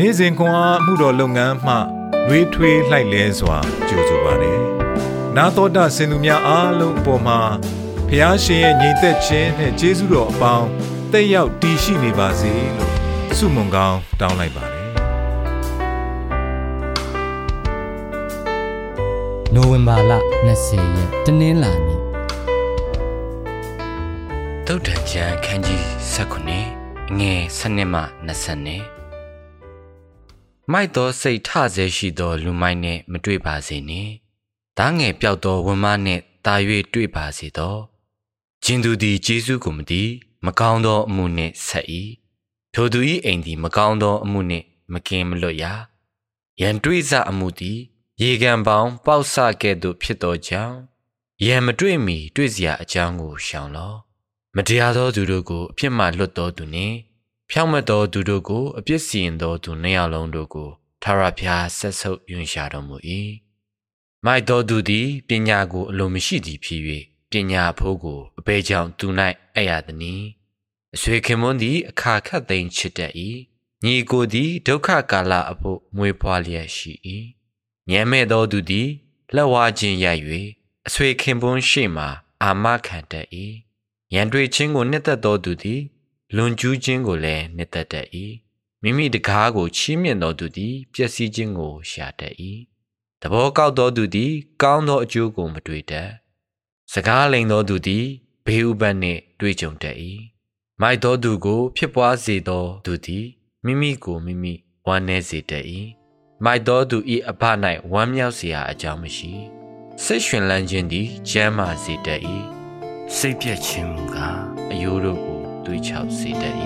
နေ့စဉ်ခွန်အားမှုတော်လုပ်ငန်းမှနှွေးထွေးလှိုက်လဲစွာကြိုဆိုပါတယ်။နာတော်တာစင်သူများအားလုံးအပေါ်မှာဖះရှင်ရဲ့ညီသက်ခြင်းနဲ့ကျေးဇူးတော်အပေါင်းတက်ရောက်တည်ရှိနေပါစေလို့ဆုမွန်ကောင်းတောင်းလိုက်ပါတယ်။နိုဝင်ဘာလ20ရက်တနင်္လာနေ့တုတ်တန်ချန်ခန်းကြီး19ငယ်7မှ20 မိုက်သောစိတ်ထဆဲရှိသော လူမိုက်နှင့်မတွေ့ပါစေနှင့်။ဒါငယ်ပြောက်သောဝမ်းမနှင့်တာ၍တွေ့ပါစေသော။ဂျင်သူသည်ဂျေစုကိုမသိမကောင်းသောအမှုနှင့်ဆက်၏။ထိုသူ၏အိမ်သည်မကောင်းသောအမှုနှင့်မကင်းမလွတ်ရ။ရန်တွေ့စအမှုသည်ရေကန်ပေါင်းပေါက်ဆကဲ့သို့ဖြစ်သောကြောင့်ရန်မတွေ့မီတွေ့စရာအကြောင်းကိုရှောင်လော့။မတရားသောသူတို့ကိုအပြစ်မှလွတ်သောသူနှင့် ဖြောင့်မတ်သောသူတို့ကိုအပြစ်စီရင်သောသူနှစ်ယောက်လုံးတို့ကိုထာဝရဘုရားဆက်ဆုပ်ယွန်ရှာတော်မူ၏မိုက်သောသူသည်ပညာကိုအလိုမရှိသည်ဖြစ်၍ပညာဖို့ကိုအဘဲကြောင့်သူ၌အပ်ရသည်။အဆွေခင်မွန်းသည်အခါခတ်သိမ်းချစ်တတ်၏ညီကိုသည်ဒုက္ခကာလအဖို့မွေးဖွားလျက်ရှိ၏ညံမဲ့သောသူသည်လက်ဝါးခြင်းရိုက်၍အဆွေခင်ပွန်းရှိမှအာမခံတတ်၏ရန်တွေ့ခြင်းကိုနှစ်သက်သောသူသည် လွန်ကျူးခြင်းကိုလည်းနှစ်သက်တတ်၏မိမိတကားကိုချီးမြှင့်တော်သူသည်ပျက်စီးခြင်းကိုရှာတတ်၏သဘောကောက်တော်သူသည် ကောင်းသောအကျိုးကိုမတွေ့တတ်စကားလိမ်တော်သူသည်ဘေးဥပတ်နှင့်တွေ့ကြုံတတ်၏မိုက်တော်သူကို ဖြစ်ပွားစေတော်သူသည်မိမိကိုမိမိဝမ်းနည်းစေတတ်၏မိုက်တော်သူ၏အဖ၌ဝမ်းမြောက်စရာအကြောင်းမရှိစိတ်ရှင်လန်းခြင်းသည်ကျမ်းမာစေတတ်၏စိတ်ပြည့်ခြင်းမူကားအယိုးတို့ကို သွေးချောက်စေတတ်၏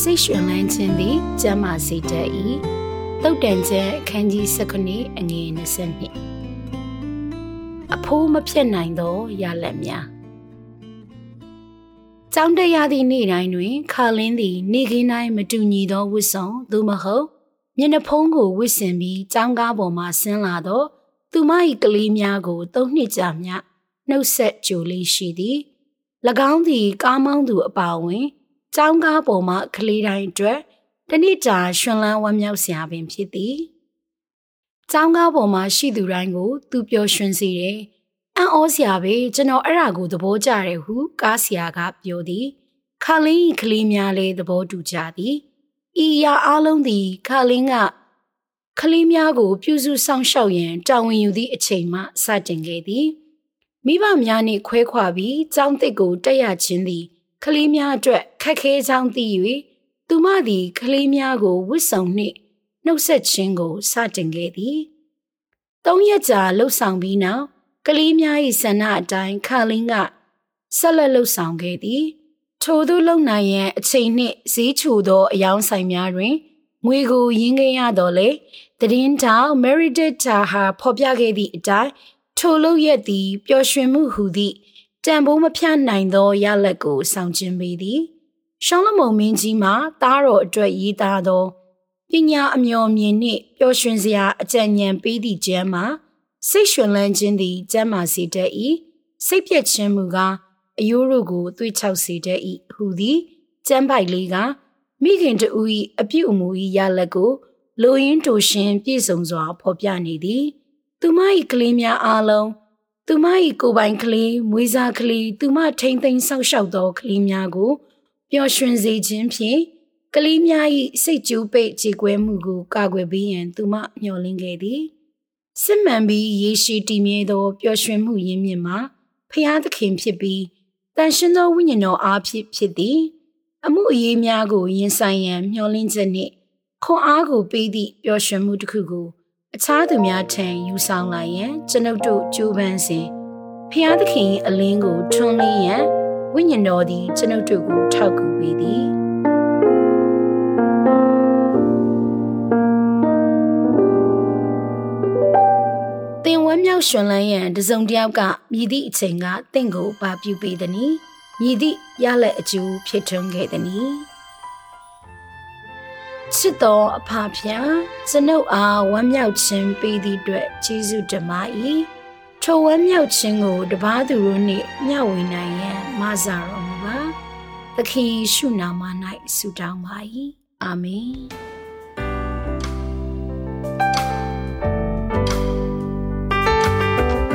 စိတ်ရှင်လန်းခြင်းသည်ကျမ်းမာစေတတ်၏တုတ်တန်ချက်အခန်းကြီး19အငယ်20အဖိုးမဖြစ်နိုင်သောရလက်များ ကျောင်းတရားသည့်နေ့တိုင်းတွင် ခါလင်းသည် နေခင်းတိုင်းမတူညီသောဝတ်စုံသို့မဟုတ်မျက်နှာဖုံးကိုဝတ်ဆင်ပြီးကျောင်းကားပေါ်မှဆင်းလာသောသူမ၏ကလေးများကိုသုံးနှစ်ကြာမြနှုတ်ဆက်ကြိုလေးရှိသည်၎င်းသည် ကားမောင်းသူအပါအဝင်ကျောင်းကားပေါ်မှကလေးတိုင်းအတွက်တနေ့ကြာရှင်လန်းဝမ်းမြောက်စရာပင်ဖြစ်သည်ကျောင်းကားပေါ်မှာရှိသူတိုင်းကို သူပျော်ရွှင်စေတယ် အံ့ဩစရာပဲကျွန်တော်အဲ့ဒါကိုသဘောကျတယ်ဟုကားဆရာကပြောသည်ခါလင်းကလေးများလည်းသဘောတူကြသည်ဤရာအလုံးသည်ခါလင်းကကလေးများကို ပြုစုဆောင်ရှောက်ရန်တာဝန်ယူသည့်အချိန်မှစတင်ခဲ့သည်မိဘများနှင့်ခွဲခွာပြီးကျောင်းသစ်ကိုတက်ရခြင်းသည်ကလေးများအတွက်ခက်ခဲကြောင်းသိ၍သူမသည်ကလေးများကိုဝစ်ဆောင်နှင့်နှုတ်ဆက်ခြင်းကိုစတင်ခဲ့သည်သုံးရက်ကြာလှုပ်ဆောင်ပြီးနောက် ကလေးများ၏ဆန္ဒအတိုင်းခါလင်းကဆက်လက်လှုပ်ဆောင်ခဲ့သည်ထိုသို့လုံနိုင်ရန်အချိန်နှင့်ဈေးချိုသောအယောင်ဆိုင်များတွင်ငွေကိုရင်းခဲ့ရတော့လေတည်င်းတောင် Meredith ဟာဖော်ပြခဲ့သည့်အတိုင်းထိုလုပ်ရက်သည်ပျော်ရွှင်မှုဟူသည့်တန်ဖိုးမဖြတ်နိုင်သောရလက်ကိုဆောင်ကျင်းပေသည်ရှောင်းလမုံမင်းကြီးမှာသားတော်အတွက်ရေးသားသောပညာအမျှော်မြင်နှင့်ပျော်ရွှင်စရာအကြံဉာဏ်ပေးသည့်ကျမ်းမှာ စိတ်ရွှင်လန်းခြင်းသည်ကျမ်းမာစေတတ်၏စိတ်ပြည့်ခြင်းမူကားအယိုးတို့ကိုသွေးချောက်စေတတ်၏ဟူသည်ကျမ်းပိုက်လေးကမိခင်တူ၏အပြုအမူ၏ရလက်ကိုလိုရင်းတိုရှင်ပြည့်စုံစွာဖော်ပြနေသည် သူမ၏ကလေးများအားလုံးသူမ၏ကိုယ်ပိုင်ကလေးမွေးစားကလေးသူမထိမ့်သိမ်းဆောက်ရှောက်သောကလေးများကိုပျော်ရွှင်စေခြင်းဖြင့်ကလေးများ၏စိတ်ကြိုးပိတ်ကြေကွဲမှုကိုကာကွယ်ပေးရန်သူမမျှော်လင့်ခဲ့သည် စစ်မှန်ပြီးရေရှည်တည်မြဲသောပျော်ရွှင်မှုရင်းမြစ်မှာဖျားသခင်ဖြစ်ပြီးတန်ရှင်သောဝိညာဉ်တော်အားဖြင့်ဖြစ်သည် အမှုအရေးများကိုရင်ဆိုင်ရန်မျှော်လင့်ချက်နှင့်ခွန်အားကိုပေးသည့်ပျော်ရွှင်မှုတစ်ခုကို အခြားသူများထံယူဆောင်လာရန်ကျွန်ုပ်တို့ကြိုးပမ်းစဉ်ဖျားသခင်အလင်းကိုထွန်းလင်းရန်ဝိညာဉ်တော်သည်ကျွန်ုပ်တို့ကိုထောက်ကူပေးသည် မြောက်ရှင်လန်းရန်တစုံတယောက်ကမြည်သည့်အချိန်ကတင့်ကိုပါပြုပေးသည်နီမြည်သည့်ရလက်အကျိုးဖြစ်ထွန်းခဲ့သည်နီချစ်တော်အဖဖျားကျွန်ုပ်အားဝမ်းမြောက်ခြင်းပေးသည့်အတွက်ကျေးဇူးတင်ပါ၏ထိုဝမ်းမြောက်ခြင်းကိုတပားသူတို့နှင့်မျှဝေနိုင်ရန်မဆာတော်မူပါသခင်ယေရှုနာမ၌ဆုတောင်းပါ၏အာမင်